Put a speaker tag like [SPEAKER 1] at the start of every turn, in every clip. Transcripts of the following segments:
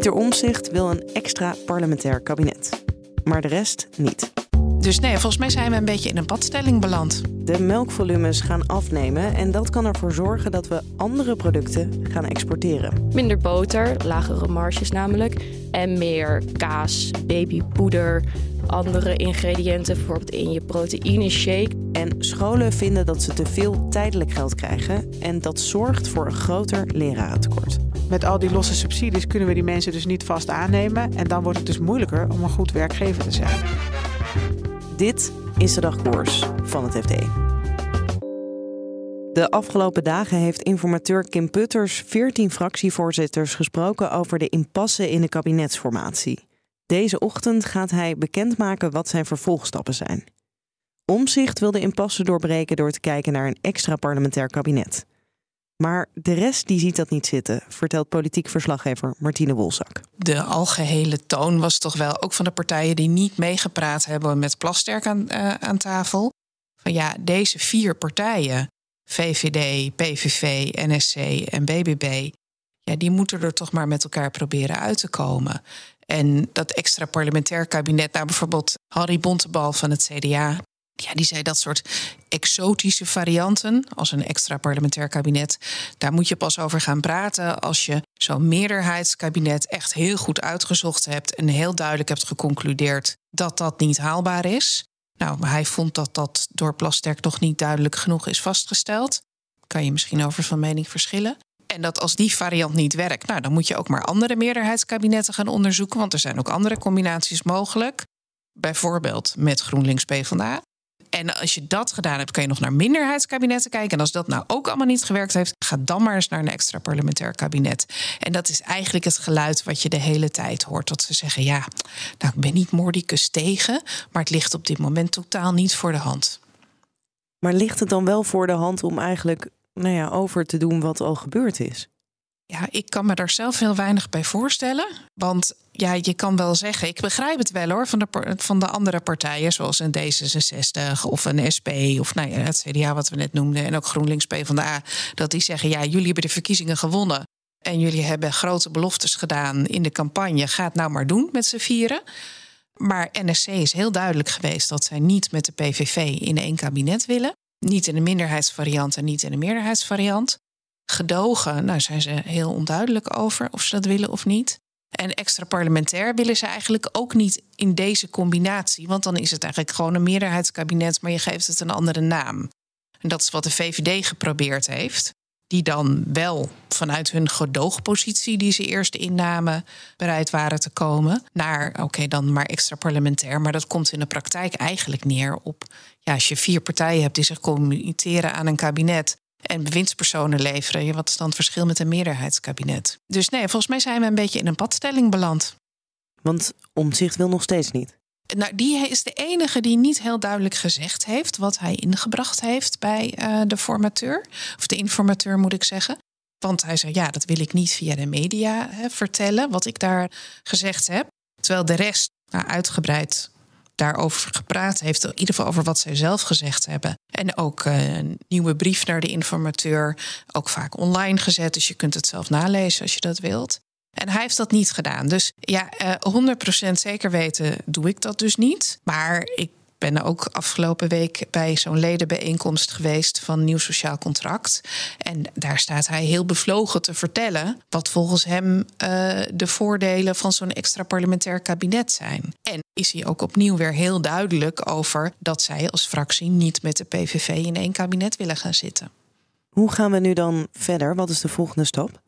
[SPEAKER 1] Pieter Omzicht wil een extra parlementair kabinet. Maar de rest niet.
[SPEAKER 2] Dus nee, volgens mij zijn we een beetje in een padstelling beland.
[SPEAKER 1] De melkvolumes gaan afnemen en dat kan ervoor zorgen dat we andere producten gaan exporteren.
[SPEAKER 3] Minder boter, lagere marges namelijk. En meer kaas, babypoeder, andere ingrediënten, bijvoorbeeld in je proteïne shake.
[SPEAKER 1] En scholen vinden dat ze te veel tijdelijk geld krijgen en dat zorgt voor een groter lerarentekort.
[SPEAKER 4] Met al die losse subsidies kunnen we die mensen dus niet vast aannemen en dan wordt het dus moeilijker om een goed werkgever te zijn.
[SPEAKER 1] Dit is de dagkoers van het FD. De afgelopen dagen heeft informateur Kim Putters 14 fractievoorzitters gesproken over de impasse in de kabinetsformatie. Deze ochtend gaat hij bekendmaken wat zijn vervolgstappen zijn. Omzicht wil de impasse doorbreken door te kijken naar een extra parlementair kabinet. Maar de rest die ziet dat niet zitten, vertelt politiek verslaggever Martine Wolzak.
[SPEAKER 2] De algehele toon was toch wel ook van de partijen die niet meegepraat hebben met Plasterk aan, uh, aan tafel. Van ja, deze vier partijen, VVD, PVV, NSC en BBB, ja, die moeten er toch maar met elkaar proberen uit te komen. En dat extra parlementair kabinet, nou bijvoorbeeld Harry Bontebal van het CDA, ja, die zei dat soort exotische varianten, als een extra parlementair kabinet, daar moet je pas over gaan praten als je zo'n meerderheidskabinet echt heel goed uitgezocht hebt en heel duidelijk hebt geconcludeerd dat dat niet haalbaar is. Nou, hij vond dat dat door Plasterk toch niet duidelijk genoeg is vastgesteld. Kan je misschien over van mening verschillen. En dat als die variant niet werkt, nou, dan moet je ook maar andere meerderheidskabinetten gaan onderzoeken, want er zijn ook andere combinaties mogelijk. Bijvoorbeeld met GroenLinks PvdA. En als je dat gedaan hebt, kan je nog naar minderheidskabinetten kijken. En als dat nou ook allemaal niet gewerkt heeft, ga dan maar eens naar een extra parlementair kabinet. En dat is eigenlijk het geluid wat je de hele tijd hoort. Dat ze zeggen: ja, nou, ik ben niet mordicus tegen, maar het ligt op dit moment totaal niet voor de hand.
[SPEAKER 1] Maar ligt het dan wel voor de hand om eigenlijk nou ja, over te doen wat al gebeurd is?
[SPEAKER 2] Ja, ik kan me daar zelf heel weinig bij voorstellen. Want ja, je kan wel zeggen, ik begrijp het wel hoor, van de, van de andere partijen, zoals een D66 of een SP of nou ja, het CDA wat we net noemden, en ook GroenLinks PvdA, dat die zeggen, ja, jullie hebben de verkiezingen gewonnen. En jullie hebben grote beloftes gedaan in de campagne. Ga het nou maar doen met z'n vieren. Maar NSC is heel duidelijk geweest dat zij niet met de PVV in één kabinet willen. Niet in een minderheidsvariant en niet in een meerderheidsvariant. Gedogen, nou zijn ze heel onduidelijk over of ze dat willen of niet. En extra parlementair willen ze eigenlijk ook niet in deze combinatie. Want dan is het eigenlijk gewoon een meerderheidskabinet, maar je geeft het een andere naam. En dat is wat de VVD geprobeerd heeft. Die dan wel vanuit hun gedoogpositie die ze eerst innamen, bereid waren te komen. Naar oké, dan maar extra parlementair. Maar dat komt in de praktijk eigenlijk neer op. Ja, als je vier partijen hebt die zich committeren aan een kabinet en bewindspersonen leveren. Wat is dan het verschil met een meerderheidskabinet? Dus nee, volgens mij zijn we een beetje in een padstelling beland.
[SPEAKER 1] Want omzicht wil nog steeds niet.
[SPEAKER 2] Nou, die is de enige die niet heel duidelijk gezegd heeft wat hij ingebracht heeft bij uh, de formateur. Of de informateur moet ik zeggen. Want hij zei, ja, dat wil ik niet via de media hè, vertellen, wat ik daar gezegd heb. Terwijl de rest nou, uitgebreid daarover gepraat heeft. In ieder geval over wat zij zelf gezegd hebben. En ook eh, een nieuwe brief naar de informateur. Ook vaak online gezet. Dus je kunt het zelf nalezen als je dat wilt. En hij heeft dat niet gedaan. Dus ja, 100% eh, zeker weten doe ik dat dus niet. Maar ik ben ook afgelopen week bij zo'n ledenbijeenkomst geweest van Nieuw Sociaal Contract. En daar staat hij heel bevlogen te vertellen wat volgens hem uh, de voordelen van zo'n extra parlementair kabinet zijn. En is hij ook opnieuw weer heel duidelijk over dat zij als fractie niet met de PVV in één kabinet willen gaan zitten.
[SPEAKER 1] Hoe gaan we nu dan verder? Wat is de volgende stap?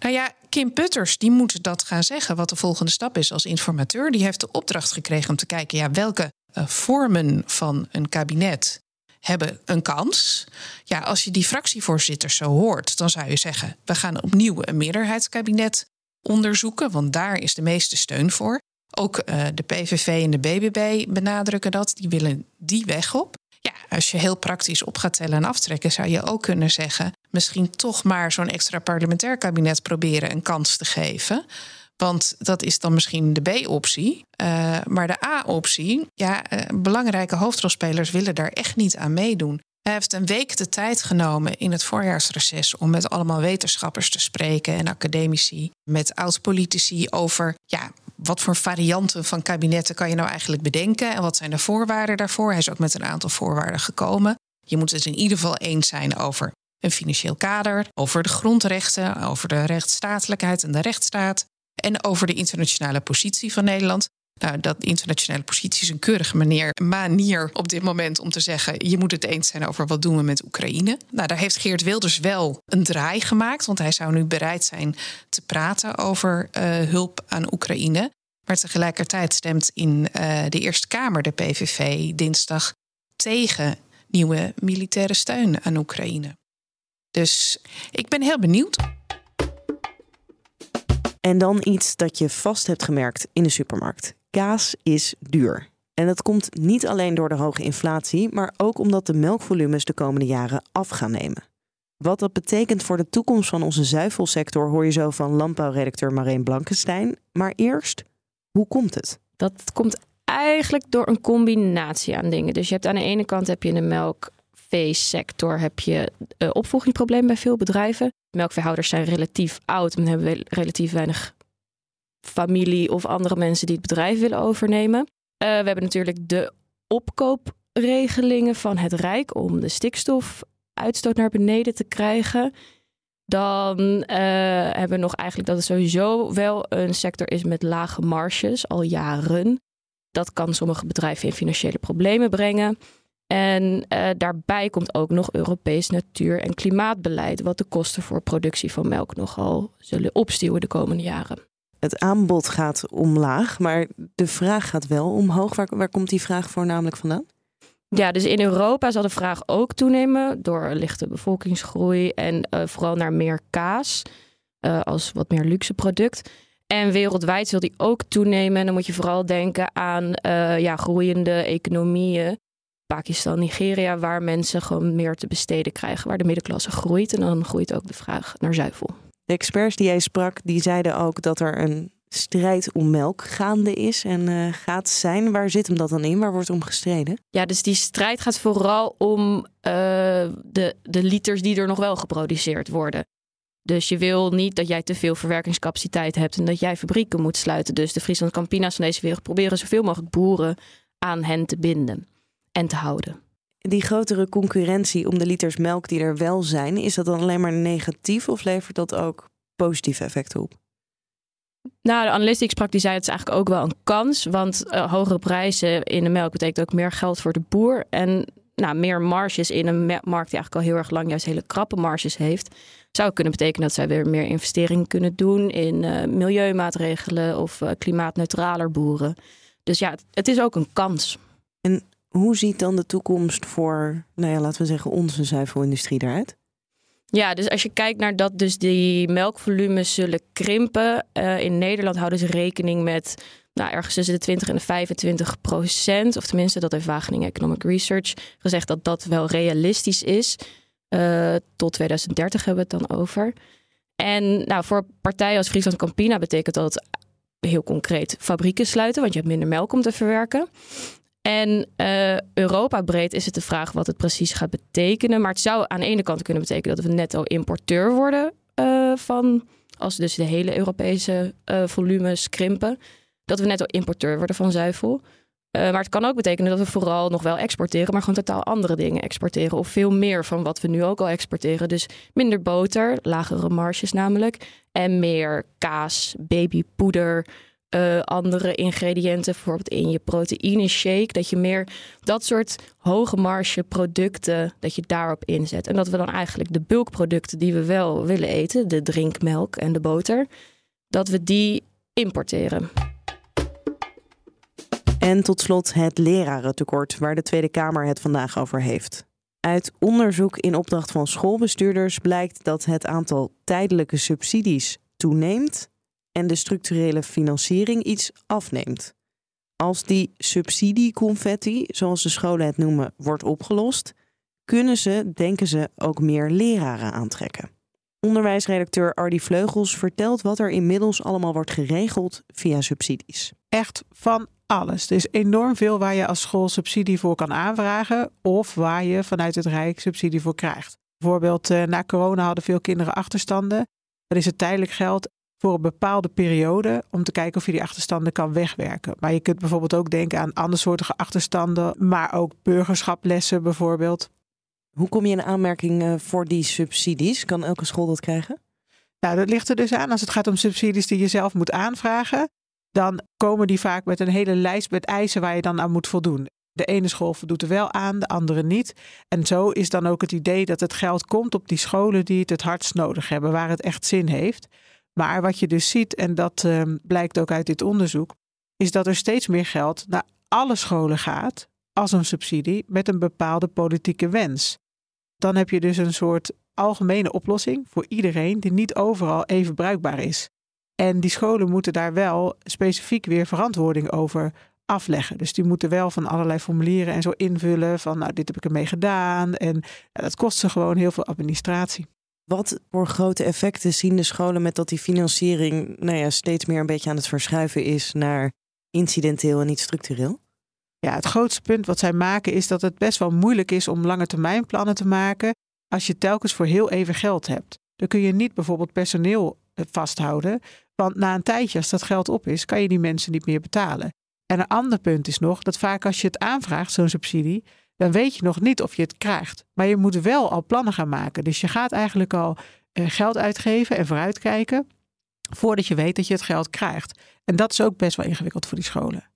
[SPEAKER 2] Nou ja, Kim Putters die moet dat gaan zeggen wat de volgende stap is als informateur. Die heeft de opdracht gekregen om te kijken ja, welke uh, vormen van een kabinet hebben een kans. Ja, als je die fractievoorzitters zo hoort, dan zou je zeggen: we gaan opnieuw een meerderheidskabinet onderzoeken, want daar is de meeste steun voor. Ook uh, de PVV en de BBB benadrukken dat. Die willen die weg op. Ja, als je heel praktisch op gaat tellen en aftrekken, zou je ook kunnen zeggen: misschien toch maar zo'n extra parlementair kabinet proberen een kans te geven. Want dat is dan misschien de B-optie. Uh, maar de A-optie, ja, uh, belangrijke hoofdrolspelers willen daar echt niet aan meedoen. Hij heeft een week de tijd genomen in het voorjaarsreces om met allemaal wetenschappers te spreken en academici, met oud-politici over ja, wat voor varianten van kabinetten kan je nou eigenlijk bedenken en wat zijn de voorwaarden daarvoor. Hij is ook met een aantal voorwaarden gekomen. Je moet het in ieder geval eens zijn over een financieel kader, over de grondrechten, over de rechtsstatelijkheid en de rechtsstaat en over de internationale positie van Nederland. Nou, dat internationale positie is een keurige manier, manier op dit moment om te zeggen: je moet het eens zijn over wat doen we met Oekraïne. Nou, daar heeft Geert Wilders wel een draai gemaakt, want hij zou nu bereid zijn te praten over uh, hulp aan Oekraïne. Maar tegelijkertijd stemt in uh, de Eerste Kamer de PVV dinsdag tegen nieuwe militaire steun aan Oekraïne. Dus ik ben heel benieuwd.
[SPEAKER 1] En dan iets dat je vast hebt gemerkt in de supermarkt. Kaas is duur. En dat komt niet alleen door de hoge inflatie, maar ook omdat de melkvolumes de komende jaren af gaan nemen. Wat dat betekent voor de toekomst van onze zuivelsector hoor je zo van landbouwredacteur Marijn Blankenstein. Maar eerst, hoe komt het?
[SPEAKER 3] Dat komt eigenlijk door een combinatie aan dingen. Dus je hebt aan de ene kant heb je de melkveesector heb je uh, bij veel bedrijven. Melkveehouders zijn relatief oud en hebben relatief weinig familie of andere mensen die het bedrijf willen overnemen. Uh, we hebben natuurlijk de opkoopregelingen van het Rijk om de stikstofuitstoot naar beneden te krijgen. Dan uh, hebben we nog eigenlijk dat het sowieso wel een sector is met lage marges al jaren. Dat kan sommige bedrijven in financiële problemen brengen. En uh, daarbij komt ook nog Europees natuur- en klimaatbeleid, wat de kosten voor productie van melk nogal zullen opstuwen de komende jaren.
[SPEAKER 1] Het aanbod gaat omlaag, maar de vraag gaat wel omhoog. Waar, waar komt die vraag voornamelijk vandaan?
[SPEAKER 3] Ja, dus in Europa zal de vraag ook toenemen door lichte bevolkingsgroei en uh, vooral naar meer kaas uh, als wat meer luxe product. En wereldwijd zal die ook toenemen. En dan moet je vooral denken aan ja, groeiende economieën Pakistan, Nigeria, waar mensen gewoon meer te besteden krijgen, waar de middenklasse groeit. En dan groeit ook de vraag naar zuivel.
[SPEAKER 1] De experts die jij sprak, die zeiden ook dat er een strijd om melk gaande is en uh, gaat zijn. Waar zit hem dat dan in? Waar wordt om gestreden?
[SPEAKER 3] Ja, dus die strijd gaat vooral om uh, de, de liters die er nog wel geproduceerd worden. Dus je wil niet dat jij te veel verwerkingscapaciteit hebt en dat jij fabrieken moet sluiten. Dus de Friesland Campina's van deze wereld proberen zoveel mogelijk boeren aan hen te binden en te houden.
[SPEAKER 1] Die grotere concurrentie om de liters melk die er wel zijn, is dat dan alleen maar negatief of levert dat ook positieve effecten op?
[SPEAKER 3] Nou, de analist die ik sprak, die zei het is eigenlijk ook wel een kans. Want uh, hogere prijzen in de melk betekent ook meer geld voor de boer. En nou, meer marges in een markt die eigenlijk al heel erg lang juist hele krappe marges heeft. Zou kunnen betekenen dat zij weer meer investeringen kunnen doen in uh, milieumaatregelen of uh, klimaatneutraler boeren. Dus ja, het, het is ook een kans.
[SPEAKER 1] En hoe ziet dan de toekomst voor, nou ja, laten we zeggen, onze zuivelindustrie eruit?
[SPEAKER 3] Ja, dus als je kijkt naar dat dus die melkvolumes zullen krimpen. Uh, in Nederland houden ze rekening met nou, ergens tussen de 20 en de 25 procent. Of tenminste, dat heeft Wageningen Economic Research gezegd dat dat wel realistisch is. Uh, tot 2030 hebben we het dan over. En nou, voor partijen als Friesland Campina betekent dat heel concreet fabrieken sluiten, want je hebt minder melk om te verwerken. En uh, Europa breed is het de vraag wat het precies gaat betekenen. Maar het zou aan de ene kant kunnen betekenen dat we netto importeur worden uh, van, als dus de hele Europese uh, volumes krimpen, dat we netto importeur worden van zuivel. maar het kan ook betekenen dat we vooral nog wel exporteren, maar gewoon totaal andere dingen exporteren. Of veel meer van wat we nu ook al exporteren. Dus minder boter, lagere marges namelijk. En meer kaas, babypoeder, uh, andere ingrediënten, bijvoorbeeld in je proteïne shake, dat je meer dat soort hoge marge producten, dat je daarop inzet. En dat we dan eigenlijk de bulkproducten die we wel willen eten, de drinkmelk en de boter, dat we die importeren.
[SPEAKER 1] En tot slot het lerarentekort, waar de Tweede Kamer het vandaag over heeft. Uit onderzoek in opdracht van schoolbestuurders blijkt dat het aantal tijdelijke subsidies toeneemt en de structurele financiering iets afneemt. Als die subsidieconfetti, zoals de scholen het noemen, wordt opgelost, kunnen ze, denken ze, ook meer leraren aantrekken. Onderwijsredacteur Ardy Vleugels vertelt wat er inmiddels allemaal wordt geregeld via subsidies.
[SPEAKER 4] Echt van alles. Er is enorm veel waar je als school subsidie voor kan aanvragen of waar je vanuit het Rijk subsidie voor krijgt. Bijvoorbeeld eh, na corona hadden veel kinderen achterstanden. Dan is het tijdelijk geld voor een bepaalde periode om te kijken of je die achterstanden kan wegwerken. Maar je kunt bijvoorbeeld ook denken aan andersoortige achterstanden, maar ook burgerschaplessen bijvoorbeeld.
[SPEAKER 1] Hoe kom je in aanmerking eh, voor die subsidies? Kan elke school dat krijgen?
[SPEAKER 4] Nou, dat ligt er dus aan. Als het gaat om subsidies die je zelf moet aanvragen, dan komen die vaak met een hele lijst met eisen waar je dan aan moet voldoen. De ene school voldoet er wel aan, de andere niet. En zo is dan ook het idee dat het geld komt op die scholen die het het hardst nodig hebben, waar het echt zin heeft. Maar wat je dus ziet, en dat uh, blijkt ook uit dit onderzoek, is dat er steeds meer geld naar alle scholen gaat als een subsidie met een bepaalde politieke wens. Dan heb je dus een soort algemene oplossing voor iedereen die niet overal even bruikbaar is. En die scholen moeten daar wel specifiek weer verantwoording over afleggen. Dus die moeten wel van allerlei formulieren en zo invullen van nou dit heb ik ermee gedaan en dat kost ze gewoon heel veel administratie.
[SPEAKER 1] Wat voor grote effecten zien de scholen met dat die financiering nou ja, steeds meer een beetje aan het verschuiven is naar incidenteel en niet structureel?
[SPEAKER 4] Ja, het grootste punt wat zij maken is dat het best wel moeilijk is om lange termijn plannen te maken als je telkens voor heel even geld hebt. Dan kun je niet bijvoorbeeld personeel eh, vasthouden, want na een tijdje als dat geld op is, kan je die mensen niet meer betalen. En een ander punt is nog dat vaak als je het aanvraagt, zo'n subsidie, dan weet je nog niet of je het krijgt. Maar je moet wel al plannen gaan maken. Dus je gaat eigenlijk al eh, geld uitgeven en vooruitkijken voordat je weet dat je het geld krijgt. En dat is ook best wel ingewikkeld voor die scholen.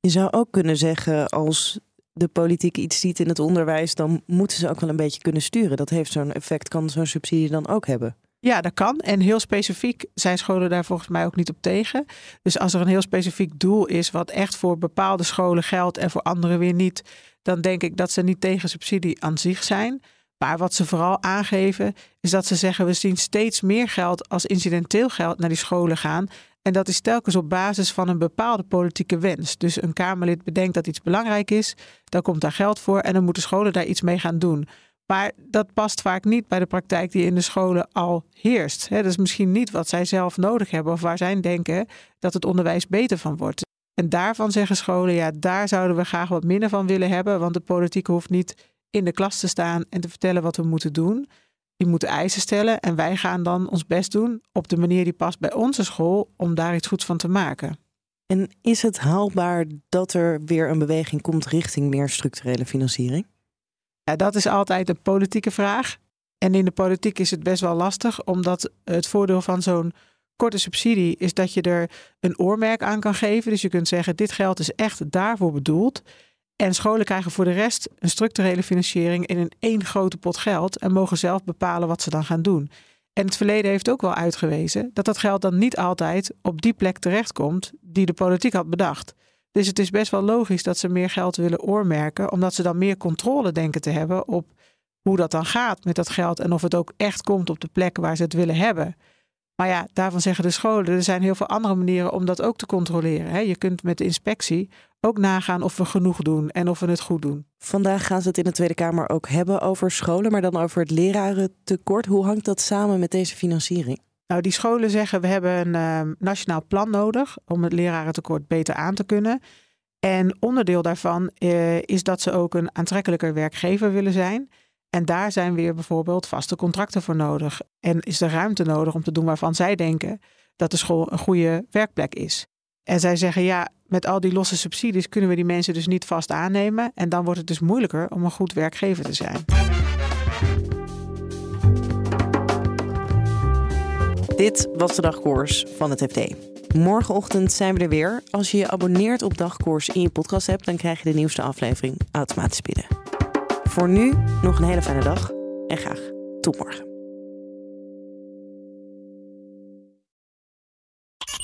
[SPEAKER 1] Je zou ook kunnen zeggen, als de politiek iets ziet in het onderwijs, dan moeten ze ook wel een beetje kunnen sturen. Dat heeft zo'n effect, kan zo'n subsidie dan ook hebben.
[SPEAKER 4] Ja, dat kan. En heel specifiek zijn scholen daar volgens mij ook niet op tegen. Dus als er een heel specifiek doel is, wat echt voor bepaalde scholen geldt en voor andere weer niet, dan denk ik dat ze niet tegen subsidie aan zich zijn. Maar wat ze vooral aangeven, is dat ze zeggen: we zien steeds meer geld als incidenteel geld naar die scholen gaan. En dat is telkens op basis van een bepaalde politieke wens. Dus een Kamerlid bedenkt dat iets belangrijk is, dan komt daar geld voor en dan moeten scholen daar iets mee gaan doen. Maar dat past vaak niet bij de praktijk die in de scholen al heerst. Dat is misschien niet wat zij zelf nodig hebben of waar zij denken dat het onderwijs beter van wordt. En daarvan zeggen scholen, ja, daar zouden we graag wat minder van willen hebben, want de politiek hoeft niet in de klas te staan en te vertellen wat we moeten doen. Die moeten eisen stellen en wij gaan dan ons best doen op de manier die past bij onze school om daar iets goeds van te maken.
[SPEAKER 1] En is het haalbaar dat er weer een beweging komt richting meer structurele financiering?
[SPEAKER 4] Ja, dat is altijd een politieke vraag. En in de politiek is het best wel lastig, omdat het voordeel van zo'n korte subsidie is dat je er een oormerk aan kan geven. Dus je kunt zeggen, dit geld is echt daarvoor bedoeld. En scholen krijgen voor de rest een structurele financiering in een één grote pot geld en mogen zelf bepalen wat ze dan gaan doen. En het verleden heeft ook wel uitgewezen dat dat geld dan niet altijd op die plek terechtkomt die de politiek had bedacht. Dus het is best wel logisch dat ze meer geld willen oormerken, omdat ze dan meer controle denken te hebben op hoe dat dan gaat met dat geld en of het ook echt komt op de plek waar ze het willen hebben. Maar ja, daarvan zeggen de scholen, er zijn heel veel andere manieren om dat ook te controleren. Je kunt met de inspectie ook nagaan of we genoeg doen en of we het goed doen.
[SPEAKER 1] Vandaag gaan ze het in de Tweede Kamer ook hebben over scholen, maar dan over het lerarentekort. Hoe hangt dat samen met deze financiering?
[SPEAKER 4] Nou, die scholen zeggen we hebben een uh, nationaal plan nodig om het lerarentekort beter aan te kunnen. En onderdeel daarvan uh, is dat ze ook een aantrekkelijker werkgever willen zijn. En daar zijn weer bijvoorbeeld vaste contracten voor nodig. En is er ruimte nodig om te doen waarvan zij denken dat de school een goede werkplek is. En zij zeggen ja, met al die losse subsidies kunnen we die mensen dus niet vast aannemen. En dan wordt het dus moeilijker om een goed werkgever te zijn.
[SPEAKER 1] Dit was de dagkoers van het FD. Morgenochtend zijn we er weer. Als je je abonneert op dagkoers in je podcast hebt, dan krijg je de nieuwste aflevering automatisch binnen. Voor nu nog een hele fijne dag en graag tot morgen.